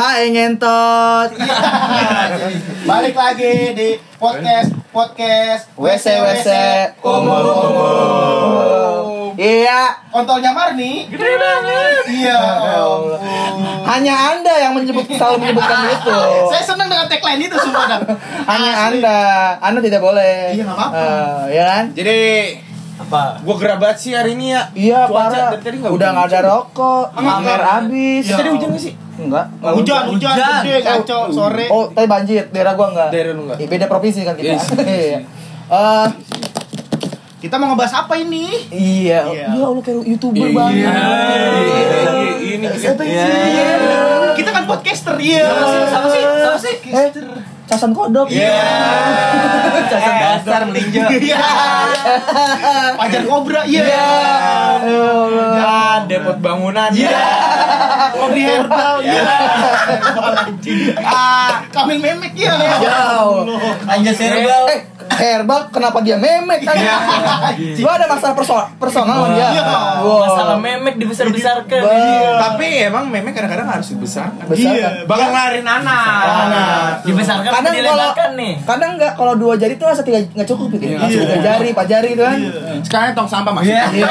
Hai ngentot. Balik lagi di podcast podcast WC WC umum umum. Iya, Kontolnya Marni. Gede banget. Iya. ampun. hanya Anda yang menyebut selalu menyebutkan itu. Saya senang dengan tagline itu sumpah dah. Hanya. Anda, Anda tidak boleh. Iya, nggak apa-apa. Eh, ya kan? Jadi Apa? gua gerabat sih hari ini ya. Iya, parah. tadi nggak Udah nggak ada rokok, Enggak, pamer enggak. habis. Iya. Tadi hujan gak sih? Enggak. nggak Hujan, hujan, Hujan. gede kacau sore. Oh, tapi banjir. Daerah gua enggak. Daerah lu nggak? Ih, Beda provinsi kan kita. Yes. Iya. Eh, Kita mau ngebahas apa ini? iya. Iya. Ya Allah kayak YouTuber Iya. banget. Iya, Ini iya. sih? Kita kan podcaster, iya. Sama sih, sama sih. Eh, casan kodok. Iya. Cacat dasar melinjo. Iya. Pajar kobra, iya. Ya Allah. Ya, depot bangunan. Iya. Kopi herbal, iya. Anjing. Ah, Kamil memek, iya. Jauh. Anjas herbal. Herbal kenapa dia memek kan? Lu ada masalah perso personal sama dia. Iya. Wow. Masalah memek dibesar-besarkan. Ba- Tapi emang memang kadang-kadang harus dibesarkan. Besar Iya. Bakal ngelarin anak. Anak. Dibesarkan Kadang kalau dilebarkan nih? kadang enggak kalau dua jari tuh rasa tiga nggak cukup gitu. Iya. Harus tiga jari, empat jari itu kan. Sekarang tong sampah masuk. Iya. Iya.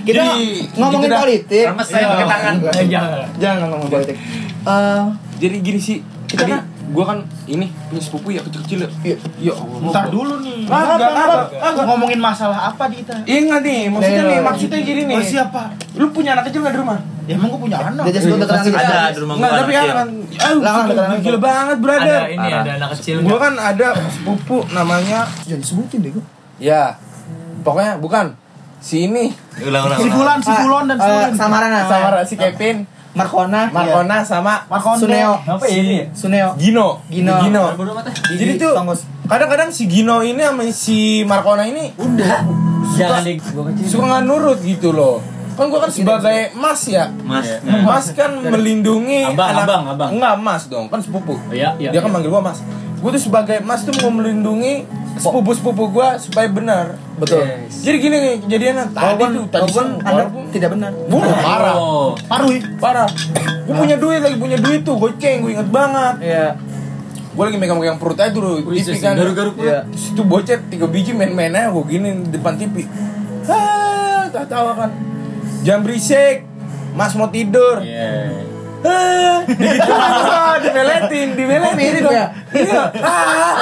Kita Jadi, ngomongin gitu politik. Remes saya pakai tangan. Enggak. Jangan. Jangan ngomong politik. Eh, Jadi gini sih, Kita kan- gua kan ini punya sepupu ya kecil-kecil ya. Iya. Ya. Ntar dulu nih. Agak, agak, agak. Ngomongin masalah apa di kita? Ingat nih, maksudnya Iya. nih, maksudnya gini nih. Oh, siapa? Lu punya anak kecil nggak di rumah? Ya emang gue punya anak. dia Pasti terang ada di rumah Enggak, gua tapi anak kan gila, banget, brother. Ada ini ada anak kecil. Gua kan ada sepupu namanya Jangan disebutin deh gua. ya. Pokoknya bukan si ini Ulang-ulang. Si Fulan, si Fulon dan si Eh, samaran namanya. sama si Kevin, Markona. Markona sama Markondo. Suneo. Apa ini? Suneo. Gino. Gino. Gino. Mata. Jadi tuh kadang-kadang si Gino ini sama si Markona ini Udah. Jangan di gua kecil. suka nggak nurut gitu loh. Kan gua kan sebagai mas ya. Mas. Mas kan melindungi Abang, abang, abang. Enggak, mas dong. Kan sepupu. Oh, iya, iya. Dia kan manggil gua mas. Gua tuh sebagai mas tuh mau melindungi sepupu-sepupu gua supaya benar. Betul. Yes. Jadi gini nih kejadiannya tadi tuh tadi siang, Anda tidak benar. Wah, parah. Oh. Parui. Parah. Gue punya duit lagi punya duit tuh, goceng, gue inget banget. Iya. Gue lagi megang-megang perut aja tuh, Wih, TV kan. garuk-garuk perut. Iya. Terus itu bocet tiga biji main-main aja gue gini di depan TV. Hah, tak tawa kan. Jam berisik, Mas mau tidur. Iya. Gitu gua, dimeletin, dimeletin. Kok mirip dong. ya? Iya. Ah.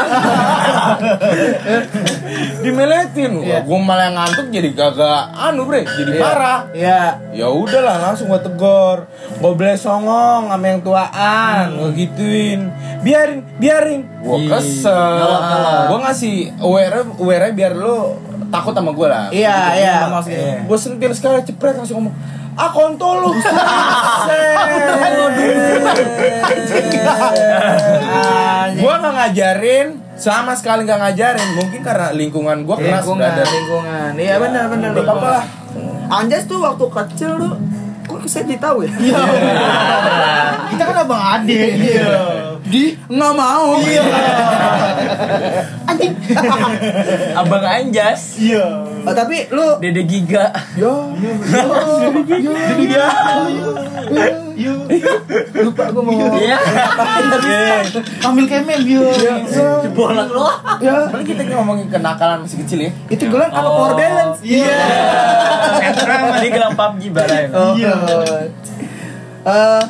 dimeletin. Iya. Gue malah ngantuk jadi kagak anu bre, jadi Iya. parah. Iya. ya udahlah langsung gua tegor gua boleh songong sama yang tuaan gua gituin biarin biarin gua Ih, kesel gua ngasih aware aware biar lu takut sama gua lah Iya, Gitu, iya, maksudnya. gua sentil sekali cepret langsung ngomong ah kontol lu gua nggak ngajarin sama sekali nggak ngajarin mungkin karena lingkungan gua keras lingkungan, brother lingkungan. Iya benar benar. Gak apa-apa lah. Anjas tuh waktu kecil tuh kok saya jadi tahu ya? Iya. Kita kan abang ade. Iya. Di nggak mau. Iya. Anjing. Abang Anjas. Iya. Oh, tapi lu Dede Giga. yo Iya. Iya. lupa gua mau Iya. Kamil Kemem, iya. Bolak lo. ya Paling kita ngomongin kenakalan masih kecil ya itu gelang apa Oh. power balance? Iya. Tadi gelang PUBG barang. Oh, Iya. Eh,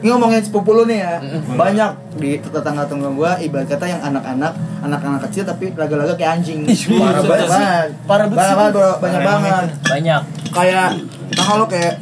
ini ngomongin sepupu lu nih ya. Banyak di tetangga-tetangga gua ibarat kata yang anak-anak, anak-anak kecil tapi laga-laga kayak anjing. Ih, parah banget. Parah banget. Banyak banget, banyak Parah banget. Banyak. Kayak nah kalau kayak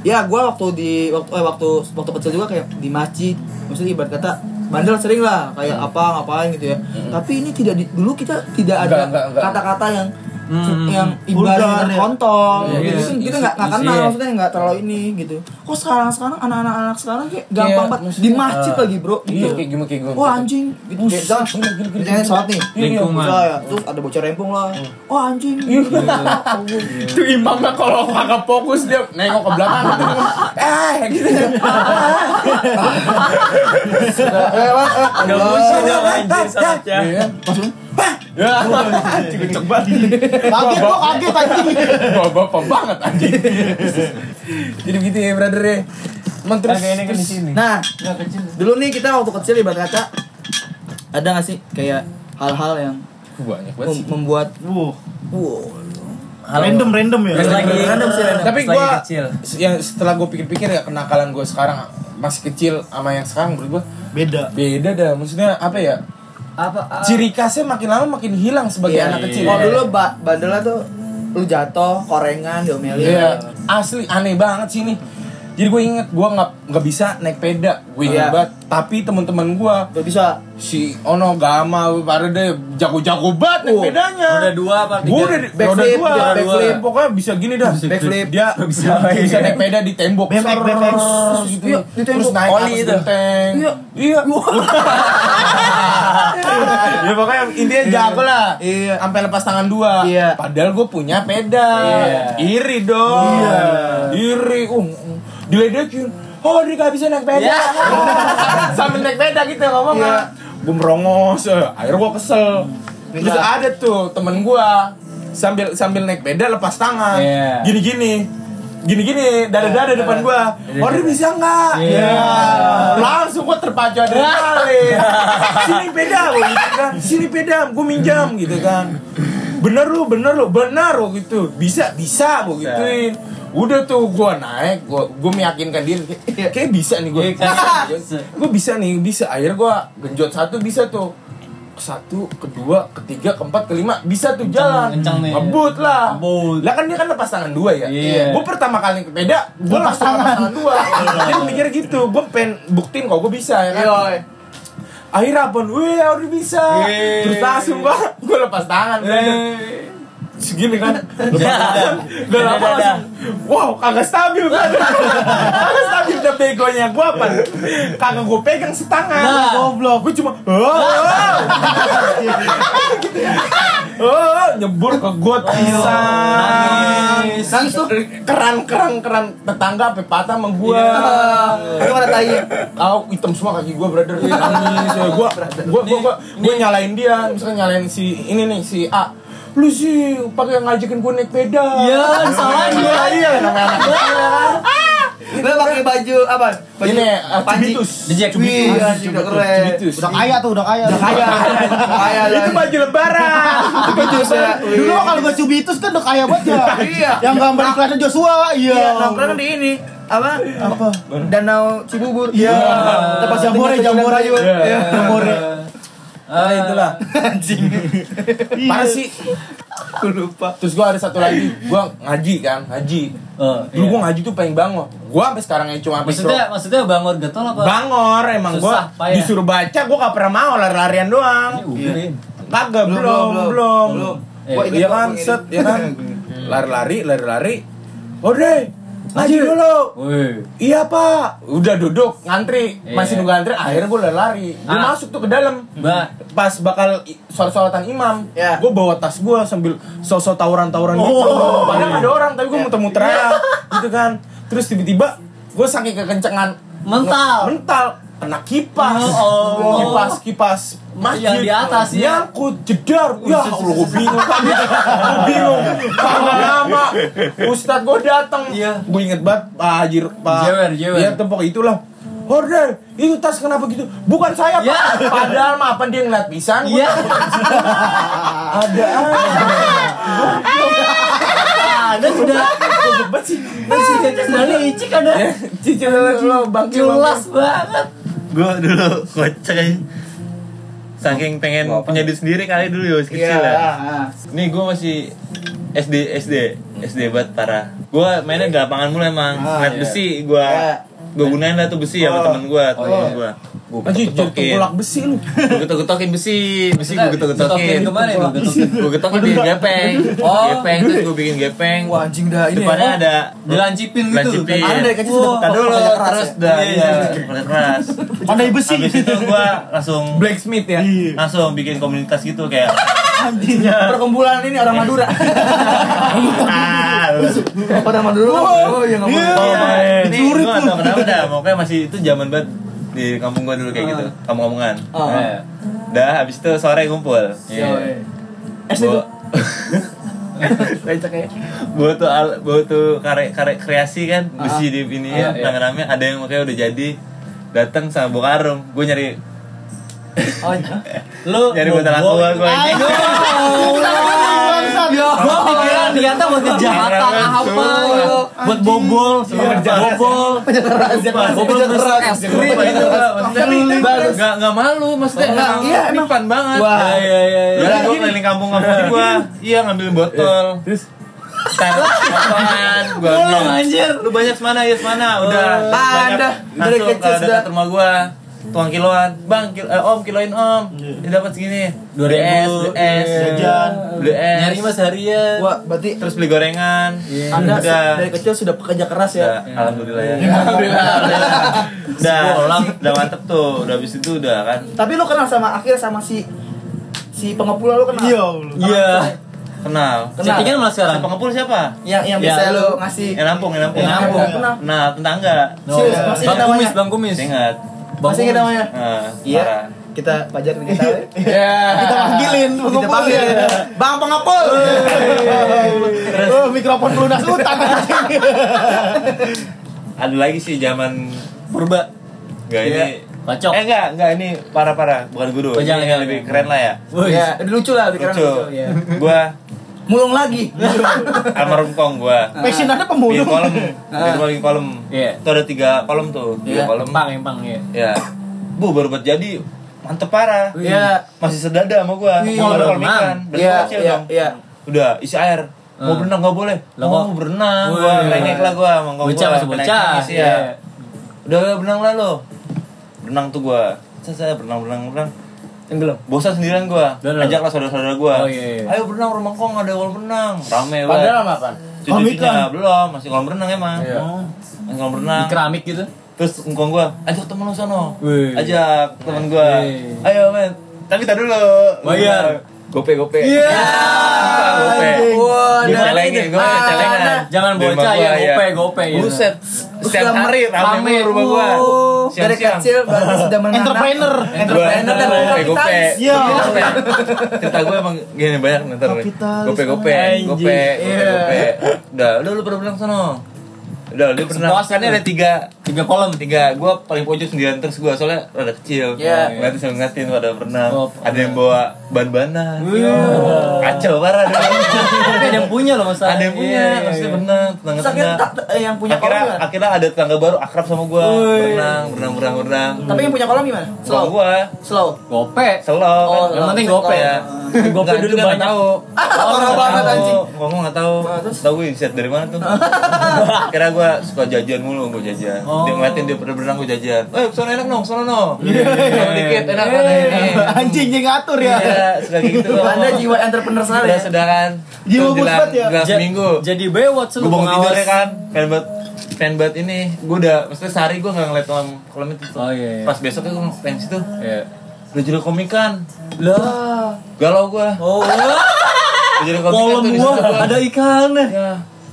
ya gua waktu di waktu eh, waktu waktu kecil juga kayak di masjid maksudnya ibarat kata bandel sering lah kayak apa ngapain gitu ya tapi ini tidak di, dulu kita tidak ada kata-kata yang Hmm. yang ibarat ya. kontol Iya, gitu iya. kan kita nggak nggak Isi- kenal iya. maksudnya nggak terlalu ini gitu kok sekarang sekarang anak-anak anak sekarang kayak gampang Kayak, banget di masjid eh, lagi bro Iya, gitu kayak gimana kayak gimana. wah anjing gitu kayak gila. misalnya sholat nih Lingkungan. Iya, ya. terus ada bocor rempong lah wah anjing Iya. Itu imamnya kalau kagak fokus dia nengok ke belakang gitu. Eh, gitu. Eh, Bang, eh, Udah Allah. musuh dong anjir maksudnya Ya, cek banget. Kaget gua kaget anjing. Bapak bapak banget anjing. Jadi gitu ya, brother ya. Emang terus ini kan di sini. Nah, dulu nih kita waktu kecil ibarat kata ada gak sih kayak hal-hal yang banyak banget sih. membuat Wuh, wow random random ya. Pas lagi Random sih, random. Tapi gua kecil. yang setelah gue pikir-pikir ya kenakalan gue sekarang masih kecil sama yang sekarang menurut gue Beda. beda dah. Maksudnya apa ya? Apa? ah, Ciri khasnya makin lama makin hilang sebagai Iya, anak kecil. Kalau dulu ba bandelnya tuh lu jatuh, korengan, diomelin. Iya, asli aneh banget sih ini. Jadi gue inget gue nggak nggak bisa naik peda, gue inget Iya. banget. Tapi teman-teman gue Gak bisa. si Ono Gama pada deh jago-jago banget naik Oh, pedanya. Roda dua apa tiga? Gue udah Backflip, roda dua, backflip, dua. pokoknya bisa gini dah. Backflip. Dia bisa bisa naik peda di tembok. BMX, Ser- BMX. gitu. Iya, di tembok. Terus naik Oli atas itu. genteng. Iya. Iya. ya pokoknya intinya jago lah. Iya. Sampai lepas tangan dua. Iya. Padahal gue punya peda. Iya. Iri dong. Iya. Iri. Uh. Diledekin. Oh, dia gak bisa naik peda. Iya. Sambil naik peda gitu ngomong Iya. Gue merongos. eh. Akhirnya gue kesel. Terus Iya. ada tuh temen gue sambil sambil naik peda lepas tangan. Iya. Gini-gini. Gini-gini, dada-dada depan gua. Oh, dia bisa nggak? Iya. Langsung gua terpacu adrenalin. Sini peda, gua gitu kan. Sini peda, gua minjam gitu kan. Bener lu, bener lu, bener lu gitu. Bisa, bisa gua gituin. Udah tuh gua naik, gua gua meyakinkan diri kayak, kayak bisa nih gua. Iya, bisa. gua bisa nih, bisa. Akhirnya gua genjot satu bisa tuh. Satu, kedua, ketiga, keempat, kelima bisa tuh jalan. kencang nih. Ngebut lah. Ngebut. Lah kan dia kan lepas tangan dua ya. Iya. Gue pertama kali ke peda, gue lepas tangan dua. Jadi mikir gitu, gue pengen buktiin kok gue bisa ya kan. Iya. Akhirnya apa? Wih, udah bisa. Terus langsung gue, gue lepas tangan. Segini kan. Dadah, lama langsung. Wow, kagak stabil kan. kagak stabil udah begonya. Gue apa? Kagak gue pegang setangan. Nah. Goblok. Gue cuma. Oh, oh. oh, nyebur ke got pisang. Nangis. Nangis tuh. keran keran keran tetangga sampai patah sama gua Itu ada tai. Kau hitam semua kaki gua brother nangis gua gua gua gua, gua nyalain dia misalkan nyalain si ini nih si A lu sih pakai ngajakin gua naik peda Iya, disalahin iya gua. iya namanya anak kecil ya kan Lu pakai baju apa? Baju ini panji. Cibitus The Jack Wih, Cibitus. udah keren. Udah kaya tuh, udah kaya. Udah kaya. Kaya itu baju lebaran Cibitus ya. Dulu kalau gak Cibitus kan udah kaya banget ya. Iya. Yang gambar iklannya Joshua, iya. Iya, nongkrong di ini apa? Apa? Danau Cibubur. Iya. Tempat Jambore, jambore. Iya. Jambore. Ah itulah Anjing. parah sih Aku lupa. terus gua ada satu lagi gua ngaji kan ngaji Oh, dulu iya. gua ngaji tuh pengen bangun gua sampai sekarang yang cuma Maksudnya maksudnya bangor getol apa? Bangor emang payah. disuruh baca gua gak pernah mau lari-larian doang. Ini ubirin. Kagak Belum, belum belum, belum. belum. Eh, iya kok, kan set ya kan. Lari-lari lari-lari. Ode, ngaji dulu. Wih. Iya pak, udah duduk ngantri, Iya. masih nunggu antri. Akhirnya gue udah lari, gue Ah. masuk tuh ke dalam. Mbak. Pas bakal i- sholat-sholatan imam, Ya. gue bawa tas gue sambil sosok tawuran-tawuran gitu. Padahal nggak ada orang, tapi gue muter-muter aja, gitu kan. Terus tiba-tiba gue saking kekencengan Mental. mental kena kipas Oh. kipas kipas masjid Yang di atas, ya? nyangkut jedar ya Allah gue bingung kan gue bingung lama lama ustad gue datang Iya. gue inget banget pak Haji pak Jewer, jewer. ya tepok itulah Horde, itu tas kenapa gitu? Bukan saya, Ya. Pak. Padahal mah apa dia ngeliat pisan? gua Iya. Ada Ada sudah. Hebat sih. Sudah licik ada. Ya, Cicil lo bangkil Jelas banget. Gue dulu kocak. Saking pengen punya duit sendiri kali dulu ya, kecil Iya. ya. ah. Nih gue masih SD SD SD banget parah. Gue mainnya di lapangan mulu emang. Ah, Net iya. besi gue Iya. gue gunain lah tuh besi sama Oh. temen gue, temen iya. gue. Gue getok-getokin. tengkolak besi lu. Gue getok-getokin besi, besi gue Getokin getok-getokin. ke mana itu? Getokin. Gue getokin bikin gepeng. Oh. Gepeng terus gue bikin gepeng. Wah, anjing dah ini. Depannya ya. ada Dilancipin gitu. Lancipin. Ada dari kecil sudah dulu terus ya? dah Iya, iya, iya. pakai keras. Pandai besi. Habis itu gua langsung Blacksmith ya. langsung bikin komunitas gitu kayak Perkumpulan ini orang Madura. ah, Orang Madura. Oh, iya enggak Oh, boleh. ini gua gak tau kenapa dah, pokoknya masih itu zaman banget di kampung gua dulu kayak gitu, kampung-kampungan. Oh. Dah, habis itu sore ngumpul. Iya. Es itu. Bawa tuh al- bawa tuh karek karek kreasi kan besi di ini ya Iya, iya. rame ada yang makanya udah jadi datang sama bawa karung gue nyari Oh, lu nyari botol bobo. aqua gue anjing Gua pikiran ternyata buat kejahatan Beneran, apa sumpah. gitu. Buat bobol, bobol. Bobol terus es krim gitu. Nggak nggak malu maksudnya Oh, iya, emang. fun banget Wah. Iya iya iya. iya. Jadi gue keliling kampung-kampung gue Iya ngambilin botol Terus apaan Gue Tolong, anjir. Lu banyak semana ya semana Udah banyak Ada. Masuk kecil ke sudah. rumah gue Tuang kiloan Bang kil eh, om kiloin om Dia dapat segini Dua es ribu. Beli es Jajan. Beli es Nyari mas harian. Wah, berarti Terus beli gorengan Anda Udah dari kecil sudah pekerja keras Udah, ya. Alhamdulillah ya Udah Udah mantep tuh Udah habis itu udah kan Tapi lu kenal sama akhir sama si si pengepul lu kenal? Iya. Iya. Kenal Kenal. Settingan malah Si sekarang. pengepul siapa? Yang yang Ya, bisa lu- lu ngasih Yang nampung, yang nampung Yang nampung. Kenal. Nah, tetangga Oh, Serius, iya. masih Bang? Kumis, Bang Kumis. Ingat Masih ingat Kumis. namanya? Nah, Iya. parah. Kita pajak kita tahu. Kita panggilin, Kita panggil. Bang pengepul. Oh, mikrofon pelunas utang Ada lagi sih zaman Purba. Enggak Iya. ini Kocok. Eh enggak, enggak ini parah-parah, bukan guru. Oh, Ini jangan, jangan, lebih jangan. keren lah ya. Ya, lebih lucu lah, lebih keren Lucu. lucu. Ya. Gua Mulung lagi. almarhum kong gua. Passion ada pemulung. kolom, bikin kolom, kolom. Iya. Itu ada tiga kolom tuh, tiga Iya. kolom. Empang, empang ya. Ya. Bu baru buat jadi mantep parah. Iya. Masih sedada sama gua. Mau ada Berenang. kolom ikan. Dan Iya, kecil iya, dong. iya. Udah isi air. Mau Hmm. berenang nggak boleh. Lah, Oh, kok? berenang. Gua rengek lah gua sama ngkong Bocah gua. masih bocah. ya. Udah berenang lah lo. Berenang tuh gua. Saya saya berenang berenang berenang. Tenggelam. Bosan sendirian gua. Ajaklah saudara-saudara gua. Oh, iya, iya. Ayo berenang rumah kong ada kolam renang. Rame banget. Padahal sama apa? Cucu-cucunya belum, masih kolam renang emang. Iya. Masih kolam Di renang. keramik gitu. Terus engkong gua, ajak temen lu sono. Ajak temen gua. Ayo men. Tapi tar dulu. Bayar. Gope gope. Iya. Gope. Wah, celengin, gua Ah, celengan. Jangan bocah ya, iya. gope, gope, gitu. Buset. Setiap hari rame rumah gua. Oh, dari kecil berarti sudah menanam Entrepreneur. entrepreneur dan gope gope. Iya. Gope. Cerita gue emang gini banyak ntar. Gope gope, gope, gope, Iya. gope. Udah, udah lu pernah bilang sono. Udah, dia pernah. Kan ada tiga Tiga kolom. tiga gue paling pojok sendirian terus gue soalnya rada kecil Iya. ngeliatin sama ngeliatin pada berenang Oh, ada yang bawa ban-banan Iya. kacau parah ada yang punya loh masa. ada yang punya Iya, iya, maksudnya berenang tetangga tetangga tak- eh, yang punya kolam akhirnya gimana? akhirnya ada tetangga baru akrab sama gue berenang berenang berenang berenang Tapi yang punya kolam gimana? Slow. gue Slow. Gope. slow Oh, kan yang penting gope ya Gope Nggak, dulu nggak banyak. tahu Parah banget anjing. ngomong nggak tahu Ah, terus? tahu gue insight dari mana tuh kira gue suka jajan mulu gue jajan Oh. dia ngeliatin dia berenang gue jajan eh sana enak dong sana no Sana dikit enak kan ini Anjing yang ngatur ya. Iya, kayak gitu. Anda jiwa entrepreneur sekali ya. sudah kan. Jiwa Terus bus jelang- banget ya? jelang Ja- seminggu. Jadi bewot Gue selalu bangun tidur ya kan. Pengen buat pengen buat ini. Gue udah maksudnya sehari gue gak ngeliat kolam kolam itu. tuh. Oh, iya, iya. Pas besoknya gue pengen situ. Iya. Udah jadi komikan. Lah. Galau gue. Oh, Udah jadi komikan situ gua. ada ikan. Ya.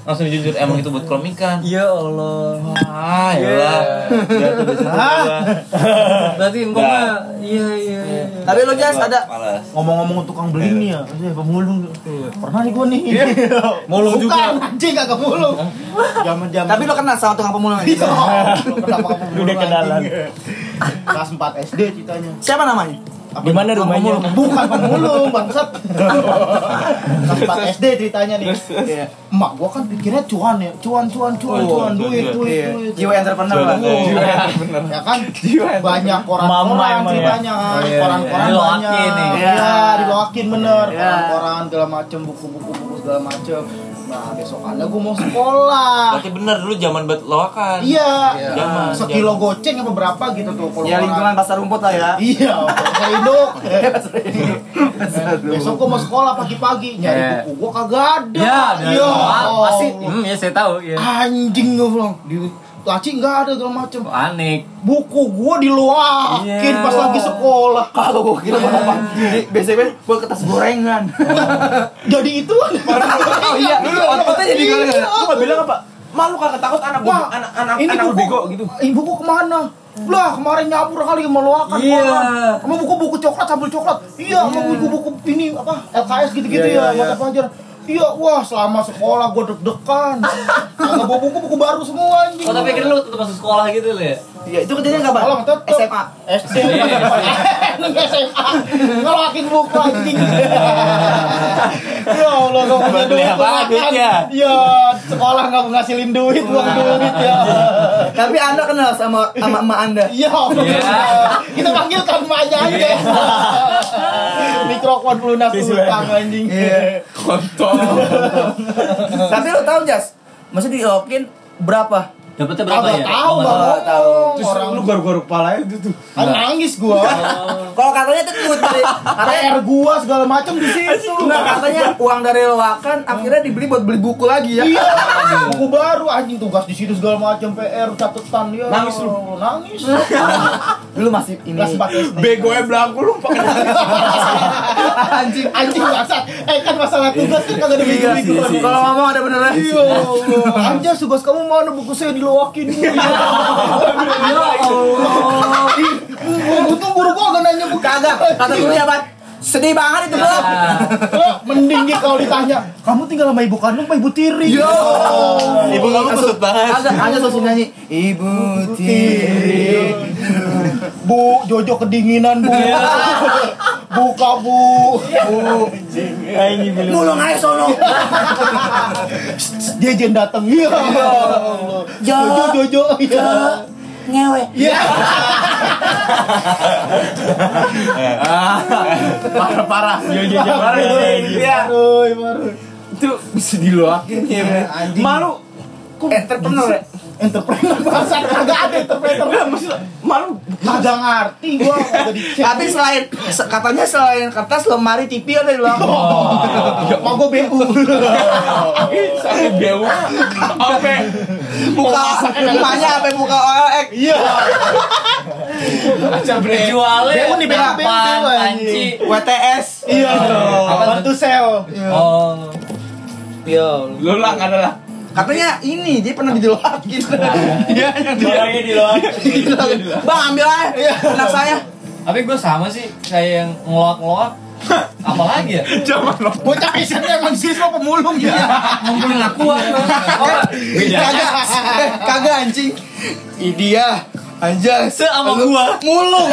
Langsung jujur emang itu buat komikan. Ya Allah. Ah, ya lah. Ya tuh situ gua. Berarti engkau Nah. mah iya iya iya. Tapi lo Jas ada. Ngomong-ngomong tukang beli nih ya, pemulung. Pernah nih gua nih. Mulung Bukan, juga. anjing kagak mulung. Zaman-zaman. Tapi lo kenal sama tukang pemulung Iya. aja. Kenapa Udah kenalan. Kelas 4 SD ceritanya. Siapa namanya? Apa- Gimana tukang rumahnya? pemulung? Bukan pemulung, bangsat. Kelas 4 SD ceritanya nih. Iya. Emak gua kan pikirnya cuan ya, cuan cuan cuan Oh, cuan duit cuan. duit Iya. duit. Jiwa entrepreneur lah. Oh, ya kan banyak koran-koran ya? ceritanya kan Oh, iya, koran-koran banyak iya diloakin bener koran-koran segala macem buku-buku buku segala macem nah besokannya gue mau sekolah Berarti bener dulu zaman buat loakan. iya Zaman, sekilo goceng apa berapa gitu tuh kalau Ya lingkungan pasar rumput lah ya. iya saya induk besok gue mau sekolah pagi-pagi nyari Iya. buku gue kagak ada Ya, dan Iya. pasti. Hmm, ya saya tahu ya. anjing gue bilang di laci nggak ada segala macem Aneh. buku gua diluakin Iya. pas lagi sekolah Kalau gue kira apa? Biasanya buat kertas gorengan. jadi itu Oh iya, outputnya jadi gorengan. Iya. Lu gak bilang apa? Malu kagak takut anak Wah, anak anak ini anak buku bego gitu. Ibu gua ke mana? Lah kemarin nyabur kali meluakan Iya. koran. Sama buku-buku coklat sambil coklat. Iya, sama buku-buku ini apa LKS gitu-gitu Iya, ya, iya, mata pelajaran. Iya, wah selama sekolah gue deg-degan. Kagak bawa buku, buku baru semua anjing. Oh tapi kira lu tetap masuk sekolah gitu lu ya? Iya, itu kejadian kapan? Sekolah mah tetep. SMA. SD Nggak SMA Ngelakin buku anjing Ya Allah gak punya duit makan. Duitnya? Ya sekolah gak ngasilin duit Buang duit ya Tapi Anda kenal sama sama emak Anda. Iya Kita panggilkan emaknya aja Mikrofon pelunas utang anjing Iya. kontol Tapi lo tahu, Jas? Maksudnya diokin berapa? Dapatnya berapa Kagak ya? tahu Oh, nggak tahu. terus Orang lu garuk-garuk kepala itu tuh Ah, nangis gua Kalau katanya tuh duit dari katanya PR gua segala macam di situ Enggak, katanya uang dari loakan akhirnya dibeli buat beli buku lagi ya. Iya, buku baru anjing tugas di situ segala macam PR catatan ya. Nangis lu? Nangis. Dulu masih ini. Kelas 4 SD. begonya belangku lu pakai anjing. Anjing bangsat. Eh kan masalah tugas kan kagak ada Iya, bingung-bingung. Kalau ngomong ada benernya. Iya, Allah. Anjir tugas kamu mana buku saya diloakin. Ya Allah. Untung buru gua gak nanya buku. Kagak, kata dulu ya, Bat. Sedih banget itu, Bro. Eh, Mending dia kalau ditanya, kamu tinggal sama ibu kandung apa ibu tiri? Yo. Ibu kamu kusut banget. Kagak, hanya sosok nyanyi. Ibu tiri. Bu, Jojo kedinginan, Bu. Buka, Bu. Bu. Mulung aja sono. Dia jen dateng. Iya. Allah. Ja. Jojo, Jojo. Iya. Ngewe. Iya. parah-parah iya iya iya parah iya Baru, baru. itu bisa diluakin ya anjing. malu Entrepreneur ya? Entrepreneur bahasa kagak ada entrepreneur. enggak maksud malu Kagak ngerti gua dicek. Tapi selain se- katanya selain kertas lemari TV ada di belakang. Mau gua BU. sakit bau apa Muka mukanya apa muka OLX. Iya. aja bre Jualnya BU nih, BU, berapa, BU, Panci? WTS. Iya. Apa tuh sel? Oh. Yo. lu lah nggak ada lah Katanya ini dia pernah diloakin. Iya, yang Jualnya di luar. Bang ambil aja anak saya. Tapi gue sama sih kayak yang ngelok-ngelok. Apalagi ya? zaman lo Bocah isennya emang siswa pemulung ya. Ngumpulin aku Oh, beda. Kagak, eh, kagak anjing. Idia, anjay. Sama Lu gua. Mulung.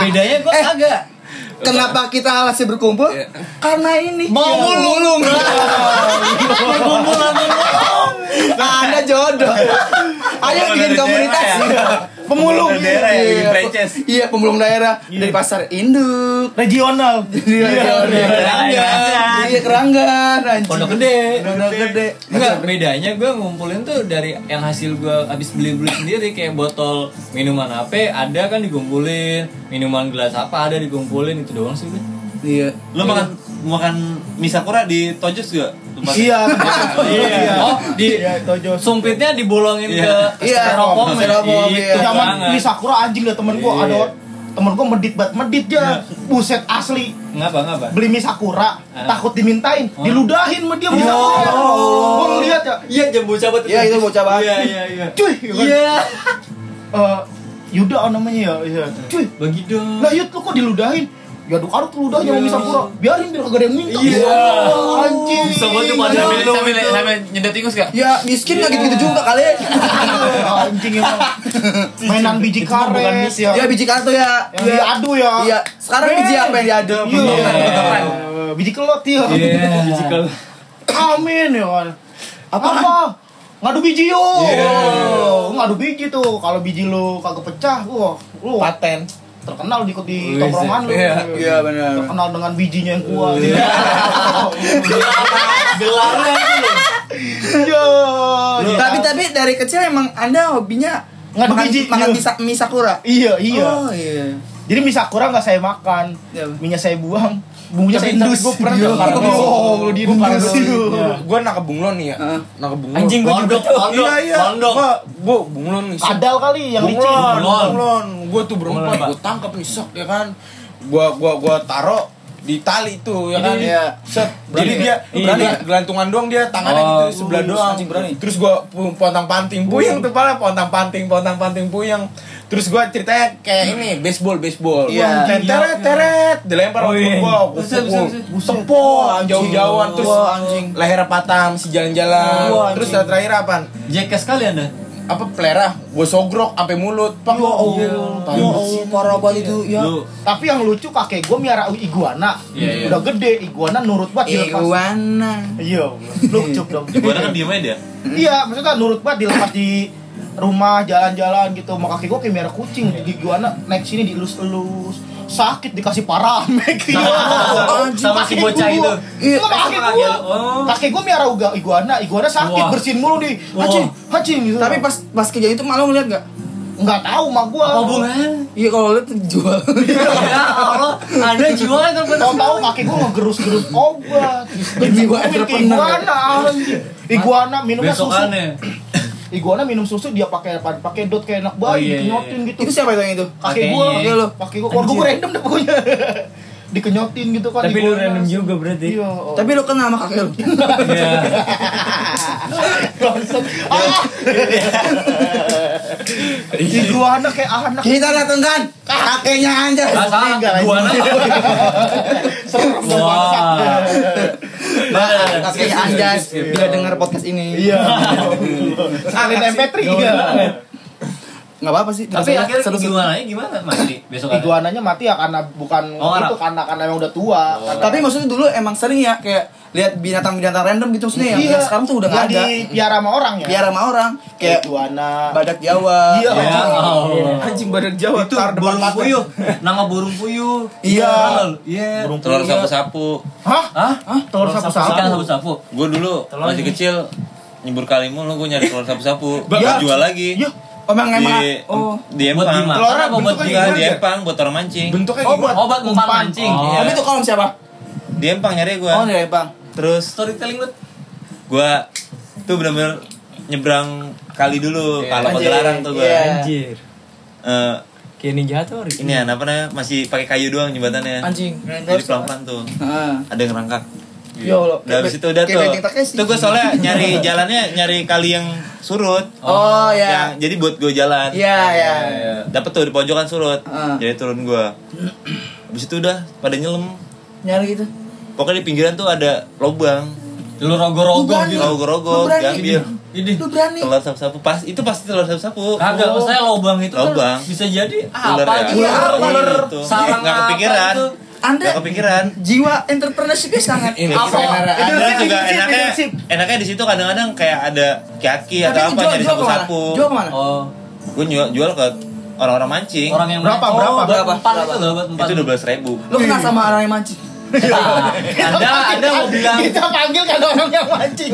Bedanya gue Eh. kagak. Kenapa kita alasnya berkumpul? Karena ini. Mau Iya, mulung. Berkumpul Anda jodoh. Ayo bikin komunitas. Pemulung. Pemulung daerah ya, Iya, franchise. Iya, pemulung daerah dari pasar induk. Regional. Iya, iya, Keranggan. Iya, keranggan anjing. Pondok gede. Pondok gede. Enggak, bedanya gue ngumpulin tuh dari yang hasil gue habis beli-beli sendiri kayak botol minuman apa ada kan dikumpulin, minuman gelas apa ada dikumpulin itu doang sih udah. Iya. Lu makan makan mie sakura di Tojos juga? Tempat- Iya. Iya. Oh, di Iya, Tojo. sumpitnya dibolongin Iya. ke Iya, styrofoam ya. styrofoam, Itu iya. Zaman ini Sakura anjing dah temen gua Iya. ada temen gua medit banget medit ya buset asli Ngapa ngapa? beli mie sakura Ah. takut dimintain Oh. diludahin sama dia mie Ya sakura Allah. gua ngeliat ya Iya, jambu cabut Iya, itu bocah banget. Iya, iya, iya. cuy ya kan? Iya. Eh, Yuda oh namanya ya iya. cuy Bagi dong. lah Yud lu kok diludahin ya aduk aduk ludahnya sama mie sakura biarin biar kagak ada yang minta Iya. Oh, anjing Bisa buat tuh pada Iya. sambil sambil nyedet ingus gak? Ya miskin nggak gitu-gitu juga kali. anjing emang mainan biji karet ya Ya biji kartu ya. yang diadu ya Iya. Sekarang biji apa yang diadu? Iya. Iya. biji kelot ya Iya, bicikal. Amin ya kan. Apa? Apa? Ngadu biji yo. Iya. Oh, ngadu biji tuh. Kalau biji lu kagak pecah, wah, lu Paten. Terkenal di di tongkrongan lu. Iya, iya benar. Terkenal dengan bijinya yang kuat. Iya. Gelarnya itu. Iya. Tapi tapi dari kecil emang Anda hobinya makan biji, makan iya. mie, sa- mie sakura. Iya, iya. Oh iya. Jadi mie sakura nggak saya makan. Iya. Minyak saya buang. Bumbunya saya Tapi- indus. gua pernah tuh Oh, lu diindus. Parah sih. Iya. gue nak ke bunglon nih ya ke bunglon Anjing gue juga pondok. iya iya gua gua bunglon nih sok. Kadal kali yang licin. bunglon Bunglon. bunglon gue tuh berempat gue tangkap nih sok ya kan gua gua gua taro di tali tuh ya kan? Iya. set. Jadi dia Berani. dia gelantungan doang dia tangannya Oh, gitu sebelah lurus, doang. anjing berani. terus gua pontang panting puyeng tuh pala pontang panting pontang panting puyeng. Terus gua ceritanya kayak ini baseball baseball. Iya. Teret, teret teret. Dilempar Oh, iya. gua gua buset. tepok Wah, anjing. jauh-jauhan. Terus leher patah masih jalan-jalan. Terus terakhir apaan Jackass sekali anda apa pelera gue sogrok sampai mulut pak Ya Allah, ya Allah, parah banget itu ya. lu Tapi yang lucu kakek gue miara iguana. Iya, iya. Udah gede, iguana nurut banget dilepas. Iguana. Iya, lucu dong. Gue kan diem aja dia. Iya, maksudnya nurut banget dilepas di rumah jalan-jalan gitu. Sama kakek gue kayak miara kucing. Di iguana naik sini dielus-elus. Sakit dikasih paramek. Sama- sama si bocah itu. Iya, sama kakek Sama gue. Oh. Kakek gue miara uga iguana. Iguana sakit Wah. bersihin mulu nih. Hacing, hacing gitu. Tapi pas pas kejadian itu malu ngeliat gak? nggak tahu mah gue. apa hubungan Iya kalau lihat jual. ya Allah anda jiwa kan Tahu tahu kakek gue ngegerus-gerus obat. Jiwa. Iguana. Iguana minumnya susu. Iguana minum susu dia pakai apa? Pakai dot kayak anak Oh, bayi, iya, dikenyotin gitu. itu siapa itu yang itu? Kakek Kakeknya. gua, Iya, lu. kakek gua, keluarga gua random deh pokoknya. Dikenyotin gitu kan. tapi lu iguana. random juga berarti Iya. oh. Tapi lu kenal sama kakek lu. Iya. Bangsat. Ah! Iguana kayak anak Kita datengkan kakeknya salah Enggak, gua anjing. serem Wah. Mbak, kakeknya Anjas bila dengar podcast ini. Iya. Salin MP3 iya. Enggak apa-apa sih. tapi akhirnya seru-seru. gimana gimana mati besok Iguananya mati ya karena bukan Oh, itu karena karena emang udah tua. Karena- Tapi maksudnya dulu emang sering ya kayak lihat binatang-binatang random gitu maksudnya yang, Iya. yang sekarang tuh udah Nggak nggak ada. dipiara sama orang ya. Biar sama orang kayak iguana. badak Jawa. Iya. ya Allah anjing badak jawa itu burung puyuh nama burung puyuh Iya. iya Burung Telur sapu-sapu. Hah? Hah? Telur sapu-sapu. Gue dulu masih kecil nyebur kalimu lo gue nyari telur sapu-sapu. Gue Iya. jual lagi. Oh, emang emang Di, oh. di Buat empang. dimakan Telurnya apa buat di empang buat orang mancing. bentuknya Oh, gimana obat umpan mancing Oh. Iya. Tapi itu kalau siapa? Di empang nyari gue. Oh, dari Bang. Terus storytelling lu gue tuh bener-bener nyebrang kali dulu Iya. kalau pagelaran tuh gue. Iya. anjir Eh, kayak ninja tuh ini ya, apa namanya masih pakai kayu doang jembatannya. Anjing. Jadi pelan-pelan tuh. Heeh. Ada yang ngerangkak. Ya Allah. Udah habis itu udah tuh. Tuh gue soalnya nyari jalannya nyari kali yang surut. Oh, ya. Yang jadi buat gue jalan. Iya, iya. Dapet tuh di pojokan surut. Jadi turun gue. Habis itu udah pada nyelam. Nyari gitu. Pokoknya di pinggiran tuh ada lobang. lu rogo-rogo Lu berani. gitu Rogo-rogo Lu berani. diambil. ini Lu berani. Telur sapu-sapu pas itu pasti telur sapu-sapu. kagak maksudnya lobang itu Lobang. kan bisa jadi Ular apa ya? gitu Ular, ular. Sarang Nggak apa kepikiran. itu. Anda kepikiran. jiwa entrepreneurship-nya sangat Ini apa? Leadership, juga enaknya enaknya di situ kadang-kadang kayak ada kaki atau itu apa jual, nyari ke mana? sapu-sapu. Jual ke mana? oh Gue jual jual ke orang-orang mancing. orang yang Berapa, oh, berapa, berapa? Berapa? itu loh buat umpan Itu dua belas ribu. Lu kenal sama orang yang mancing? Nah, anda anda mau bilang kita panggil kan orang yang mancing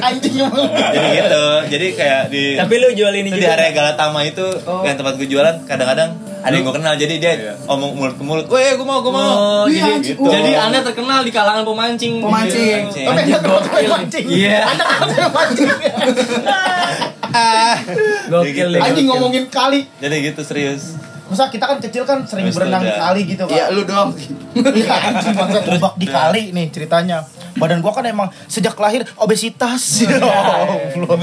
anjing emang Jadi gitu. Jadi kayak di tapi lu jual ini di area Galatama itu yang tempat gue jualan kadang-kadang ada yang gue kenal jadi dia omong mulut ke mulut, "Weh, gue mau, gue mau." Oh, Iya, jadi. Gitu. jadi anda terkenal di kalangan pemancing. Pemancing. Mancing. tapi ada tempat yang mancing Iya. ada tempat yang mancing Gokil deh. anjing ngomongin kali Jadi gitu serius. Masa kita kan kecil kan sering Terus berenang di kali gitu Iya, kan lu doang. Iya anjing bangsa ngobak di kali nih ceritanya. Badan gua kan emang sejak lahir obesitas. Ya Allah.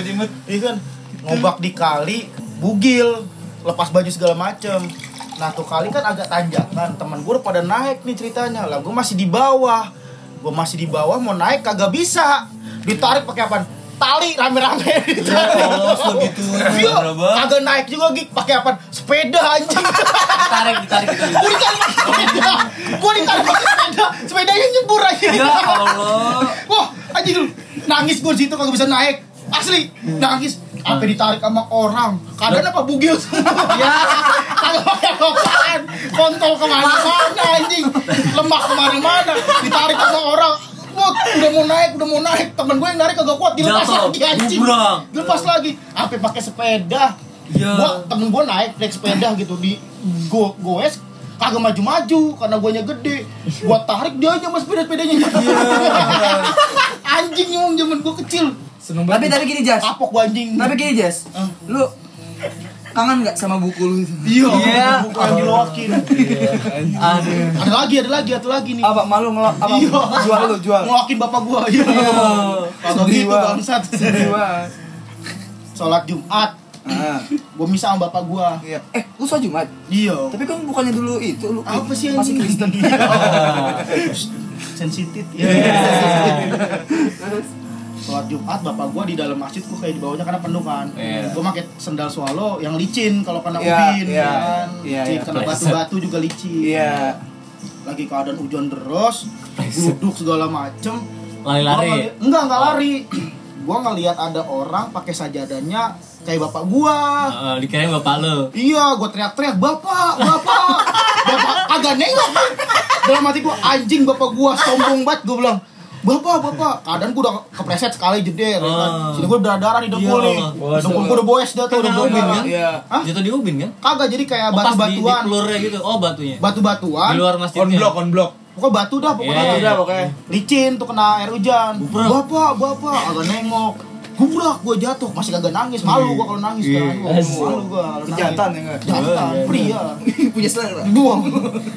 Iya. Kan? Ngobak di kali bugil lepas baju segala macem. Nah tuh kali kan agak tanjakan. Teman gue udah pada naik nih ceritanya. Lah gue masih di bawah. Gue masih di bawah mau naik kagak bisa. Ditarik pakai apa tali rame-rame Allah, sebegitu. Iya, Berapa? kagak naik juga gig pakai apa? Sepeda anjing. Ditarik ditarik gitu. gue ditarik sepeda. Gue ditarik sepeda. Sepedanya nyebur aja Ya Allah. wah anjing. Lu nangis gue situ kagak bisa naik. Asli nangis. Apa ditarik sama orang. Kadang apa bugil? Semua ya. Kagak pakai apaan. Kontol ke mana-mana anjing. Lemah ke mana-mana. Ditarik sama orang Mut, udah mau naik, udah mau naik. Temen gue yang narik kagak kuat, dilepas Jatuh, lagi anjing. Dilepas lagi. Apa pakai sepeda? Ya. Gua temen gue naik naik sepeda gitu di go goes kagak maju-maju karena guanya gede. Gua tarik dia aja mas sepeda-sepedanya. anjing yang zaman gua kecil. Tapi tapi gini Jas. Kapok gua anjing. Tapi gini Jas. Lu kangen nggak sama buku lu itu? Iya, Iya. buku yang diloakin. Aduh. Ada lagi, ada lagi, ada lagi nih. Apa malu ngelok apa? Iya. Jual lu, jual. Ngeloakin bapak gua. Iya. Kagak Sedih gitu banget. bangsat. Sholat Jumat, Ah, gua misa sama bapak gua. iya. Eh, lu sholat Jumat? Iya. Tapi kan bukannya dulu itu lu apa sih masih? Kristen. Sensitif. Ya. Sholat Jumat bapak gua di dalam masjid gua kayak di bawahnya karena penuh kan. Iya. Gua pakai sendal swallow yang licin kalau kena Iya, ubin iya. kan. Iya, Licin, iya. kena batu-batu juga licin. Iya. Lagi keadaan hujan deras, duduk segala macem. Lari-lari. Gua ngeli- Enggak, enggak lari. gua ngelihat ada orang pakai sajadahnya kayak bapak gua. Heeh, dikirain bapak lu. Iya, gue teriak-teriak, bapak, bapak, bapak agak nengok. Dalam hati gue anjing bapak gua sombong banget gue bilang. Bapak, bapak, keadaan gue udah kepleset sekali jeder, ya kan. Ah. Sini gue darah darah di dengkul Iya, nih. Dengkul gue udah boes dah tuh, udah bombing kan? kan. Iya. Hah? Jatuh di ubin kan? Kagak jadi kayak Oh, pas di, di pelurnya gitu. Oh, batunya. batu-batuan. Di luar On masjidnya. block, on block. Pokoknya batu dah, pokoknya Iya, Udah pokoknya. licin tuh kena air hujan. Bapak, bapak, agak nengok. Gubrak gue jatuh, masih kagak nangis, malu gue kalau nangis kan. Gua Malu gue. Jantan ya enggak? Jantan, pria. Punya selera. buang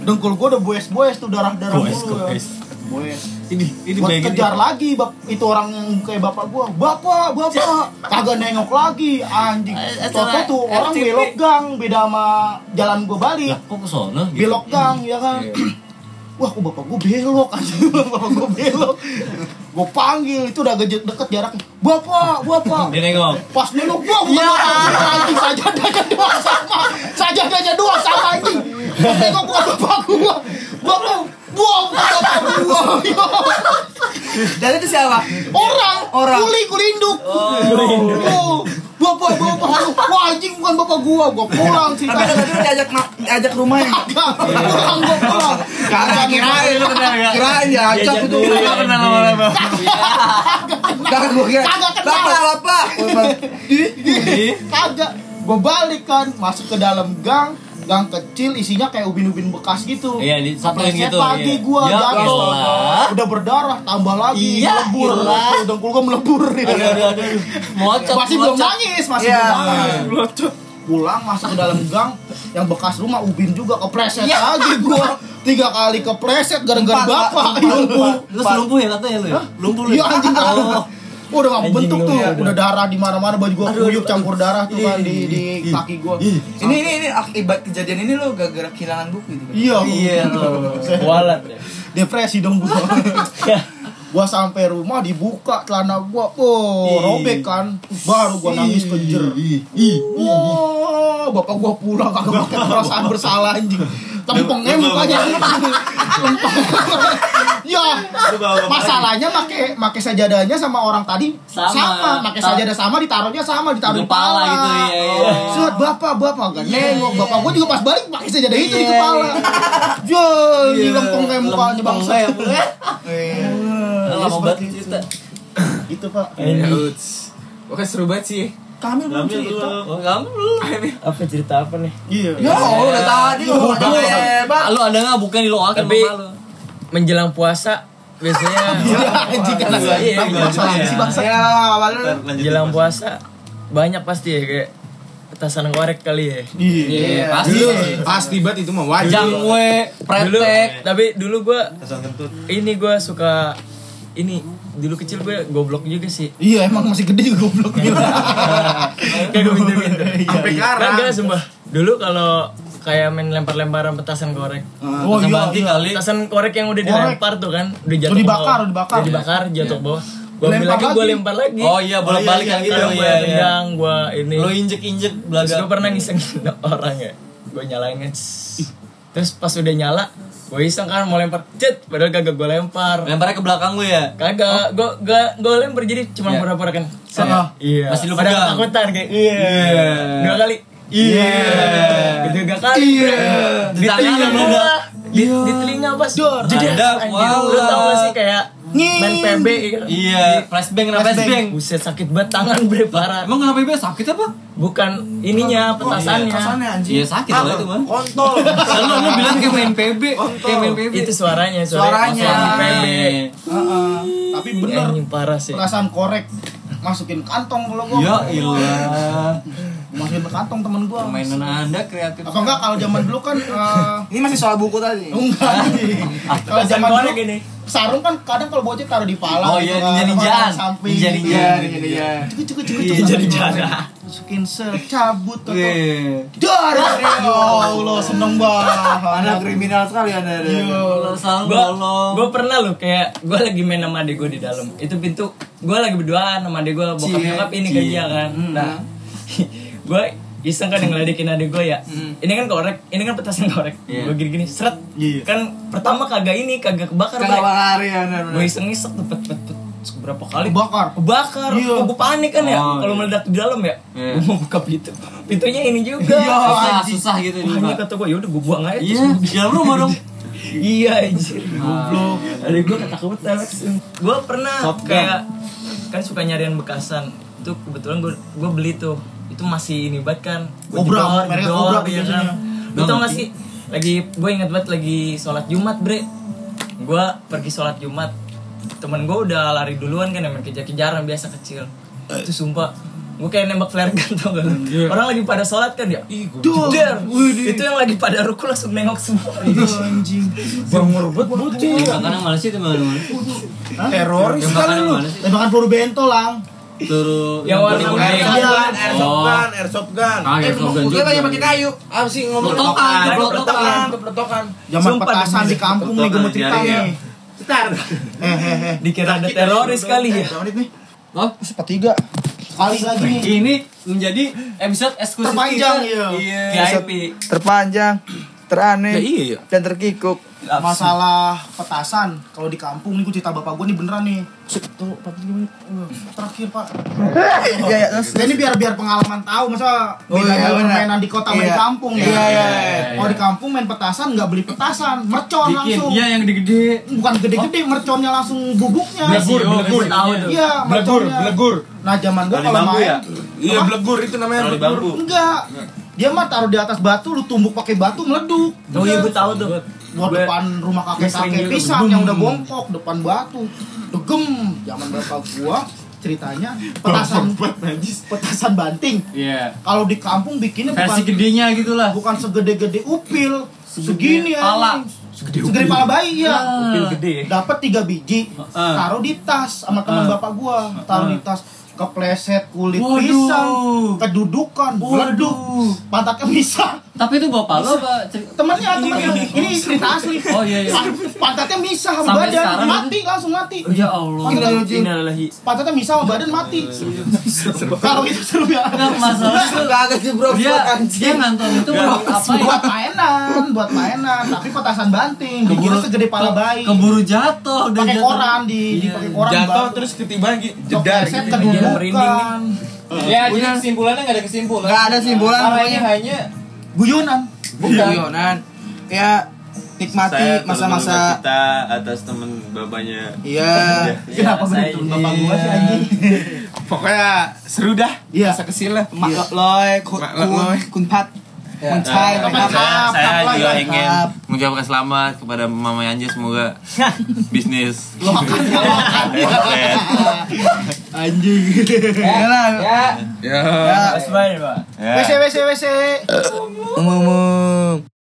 dengkul gua udah boes boes tuh darah darah Boes, mulu ya. Boes Ini ini buat bayangin kejar nih. lagi bap, itu orang yang kayak bapak gua bapak bapak kagak nengok lagi anjing Eh, Toto acara tuh orang RTP. belok gang beda sama jalan gua balik kok ke sono gitu? belok gang ya kan Iya. Wah, kok bapak gua belok anjing, bapak gua belok. Gua panggil, itu udah agak deket jaraknya. Bapak, bapak. Dia nengok. Pas nengok gua bukan Ya. bapak gua anjing sajadahnya doang sama. Sajadahnya doang sama anjing. Nengok bukan bapak gua. Bapak, gua bapak gua. Dan itu siapa? Orang, Orang. kuli kuli induk. Oh. Bapak, bapak, aduh, wah anjing bukan bapak gua, gua pulang sih. Tapi dengan itu diajak diajak rumahnya. Kagak, pulang gua pulang. Kagak kirain lu kenal enggak? Kirain diajak itu. Kagak kenal sama Lema. Kagak gua kira. Kagak kenal. Bapak, bapak. Kagak. Gue balik kan, masuk ke dalam gang, gang kecil isinya kayak ubin-ubin bekas gitu. Iya, disatuin Kepleset gitu, lagi iya. gua Ya jatuh. Udah berdarah, tambah lagi, Iya, melebur. Dengkul gua melebur. Aduh, aduh, aduh, aduh. Mocot, Masih belum nangis, masih Iya. belum nangis. Pulang masuk ke dalam gang yang bekas rumah ubin juga kepleset Iya. lagi gua. Tiga kali kepleset gara-gara bapak. Pak. Iya. Empat. Lu selumpuh ya katanya lu ya? Lumpuh lu. Iya anjing Oh. Udah gak bentuk tuh, iya, udah darah di mana-mana baju gua kuyup campur darah tuh kan di di kaki gua. Ini ini ini akibat kejadian ini lo gara-gara kehilangan buku itu. kan? Iya, Iya, lo. Kualat ya. depresi dong gua. gua sampai rumah dibuka celana gua, oh robek kan, baru gua nangis kejer. Oh, bapak gua pulang kagak pakai perasaan bersalah anjing. Lempengnya mukanya lempeng. ya, masalahnya make make sajadahnya sama orang tadi Sama. sama, make sajadah sama ditaruhnya sama, ditaruh di kepala gitu, iya, iya. Set, bapak, bapak gak nengok, bapak gua juga pas balik pakai sajadah itu di Iya, kepala. iya. Jol, Iya, lempeng kayak mukanya bangsa. Eh, Lama banget cerita. Gitu pak. Ya. Oke seru banget sih. Kami belum cerita. Oh, kamu lu. Apa cerita apa nih? Iya. Ya, oh, udah tadi lu Udah. hebat. Lu ada nggak bukan di lo akan Tapi-. Menjelang puasa biasanya Iya, iya, iya, iya. bangsa. Ya, menjelang puasa banyak pasti ya kayak petasan korek kali ya. Iya, pasti. Dulu pasti banget itu mah wajib. Jangwe, Dulu, pretek. tapi dulu gua ini gua suka ini dulu kecil gue goblok juga sih. Iya emang masih gede juga goblok. Kayak gue pinter-pinter. Sampai sekarang. Kagak sumpah. Dulu kalau kayak main lempar-lemparan petasan korek. Oh Petasan iya. banting kali. Petasan korek yang udah dilempar tuh kan, udah jatuh Udah ke dibakar, bawah. udah dibakar. Udah dibakar, jatuh ke bawah. Gua ambil Lempar lagi, gua lagi. lempar lagi. Oh iya, bolak-balik yang gitu. Iya, iya. tendang, gua ini. Lo injek-injek Terus belaga. gue pernah ngisengin orang ya Gue nyalain. Terus pas udah nyala Gue iseng kan mau lempar Cet Padahal kagak gue lempar Lemparnya ke belakang lu ya. Kagak Gue gak gue lempar jadi cuma Iya. pura-pura kan Set. Ah. Iya Masih lu Pada pegang. ketakutan kayak Iya Dua kali Iya. Ketiga kali Iya. Di Di telinga gua dah. di, di telinga pas Dor. Jeder Ada. Lu tau gak sih kayak. Main PB? Iya, flashbang kena Flashbang. Buset sakit banget tangan bre parah Emang kenapa ibu sakit apa? Bukan ininya petasannya Petasannya anjing. Iya sakit lah itu mah. Kontol. Selalu lu bilang kayak main PB, kayak main PB. Itu suaranya Suaranya. Suaranya PB Heeh. Tapi bener parah sih perasaan korek masukin kantong kalau gua. Ya ilah. Masukin ke kantong temen gua Permainan anda kreatif. apa enggak kalau zaman dulu kan eh, Ini masih soal buku tadi. enggak anjing. kalau zaman dulu ini. sarung kan kadang kalau bocah taruh di pala Oh, gitu iya, ninja-ninjaan. apa, samping Ninja-ninja. gitu. Iya, iya, iya. cukup cukup cukup Iya, cukup jadi jana. masukin secabut atau Wih. dar ya Allah seneng banget Anda kriminal sekali Anda. Iya. Bolong. gua pernah loh kayak gua lagi main sama adik gua di dalam. Itu pintu gua lagi berduaan sama adik gua bokap nyokap ini kerja kan. Nah, gua iseng kan ngeledekin adik gua ya. Ini kan korek, ini kan petasan korek. Iya. Gua gini-gini seret. Iya. Kan pertama kagak ini, kagak kebakar. Kagak Bre. bakar ya. Gue iseng-iseng tuh pet pet pet berapa kali Kebakar. kebakar Iya. gue panik kan ya Oh, kalau iya. meledak di dalam ya Iya. gue mau buka pintu pintunya ini juga susah, susah gitu ini juga. kata gue yaudah gue buang aja Iya, di dalam rumah dong. iya anjir goblok ada gue ketakutan gue pernah kayak kan suka nyarian bekasan itu kebetulan gue gue beli tuh itu masih ini banget kan. Kobra, mereknya Kobra iya biasanya. kan lu tau gak sih lagi gue inget banget lagi sholat jumat bre. Gue pergi sholat jumat. Temen gue udah lari duluan kan yang main kejar-kejaran biasa kecil. Itu sumpah. Gue kayak nembak flare gun tau gak lu? Orang lagi pada sholat kan ya. Jedar. itu yang lagi pada ruku langsung nengok semua. Anjing. Bang Merbet bocil. Tembakan yang mana? Teroris yang lu. tembakan peluru bento lang Turu Yang warna kuning. Airsoft gun, airsoft gun, airsoft gun. Ah, ya, slogan Kita juga. tanya pakai kayu. Apa sih ngomong Pelotokan, Pelotokan, pelotokan. Zaman Sumpah, petasan di kampung nih gue mau cerita ya. nih Cetar. eh eh eh dikira ada teroris kali ya berapa menit nih Oh, sepertiga kali lagi nih ini menjadi episode eksklusif Terpanjang, kita. iya. VIP. Terpanjang, teraneh, Ya iya ya. dan terkikuk. masalah petasan kalau di kampung nih gue cerita bapak gue nih beneran nih tuh? Uh, terakhir pak Iya, iya, terus. Ya, ini biar biar pengalaman tahu masa Oh, bedanya iya, permainan di kota sama di Iya. kampung ya Iya, iya, iya. kalau di kampung main petasan nggak beli petasan mercon Bikin, langsung iya yang gede-gede. bukan gede-gede merconnya langsung bubuknya Blegur, Iya, blegur. iya Blegur, merconnya blegur. nah zaman gua Tali kalau bambu main ya? Iya, blegur itu namanya blegur. bambu. enggak dia mah taruh di atas batu lu tumbuk pakai batu meleduk. Oh iya gue tahu tuh. Buat depan rumah kakek kakek juga. pisang yang udah bongkok depan batu. Degem. Zaman bapak gua ceritanya petasan petasan banting. Iya. kalau di kampung bikinnya bukan Versi gedenya gitu lah. bukan segede-gede upil segini ya pala. segede, pala bayi ya. Pil gede. Dapat tiga biji. Ah. taruh di tas sama teman Ah. bapak gua. Taruh di tas kepleset kulit Waduh. pisang kedudukan meleduk pantatnya misah Tapi itu bapak lo apa? temennya temennya ini cerita asli Oh iya iya. pantatnya misah sama Sampai badan sekarang mati langsung mati Ya Allah. Innalillahi pantatnya misah sama badan mati kalau itu seru ya Enggak masalah. Kagak sih bro, Dia ngantor itu buat apa ya? buat mainan buat mainan tapi petasan banting dikira segede pala bayi Keburu jatuh udah pakai koran di di Iya. pakai koran Jatuh terus ketiban gitu. Jedar gitu. Iya, merinding kedudukan Ya, jadi kesimpulannya nggak ada kesimpulan. Nggak ada kesimpulan, pokoknya. hanya guyonan Bukan. Yonan. Ya nikmati masa-masa kita atas temen bapaknya. Iya. kenapa saya bapak gua sih anjing Pokoknya seru dah. Iya. Masa kecil lah. Mak loy, kun Mak loy. kun pat. Kun cai, Nah, saya saya juga ingin mengucapkan selamat kepada Mama Anja semoga bisnis. Anjing. Ya lah. Ya. Ya. Ya. wc wc wc Umum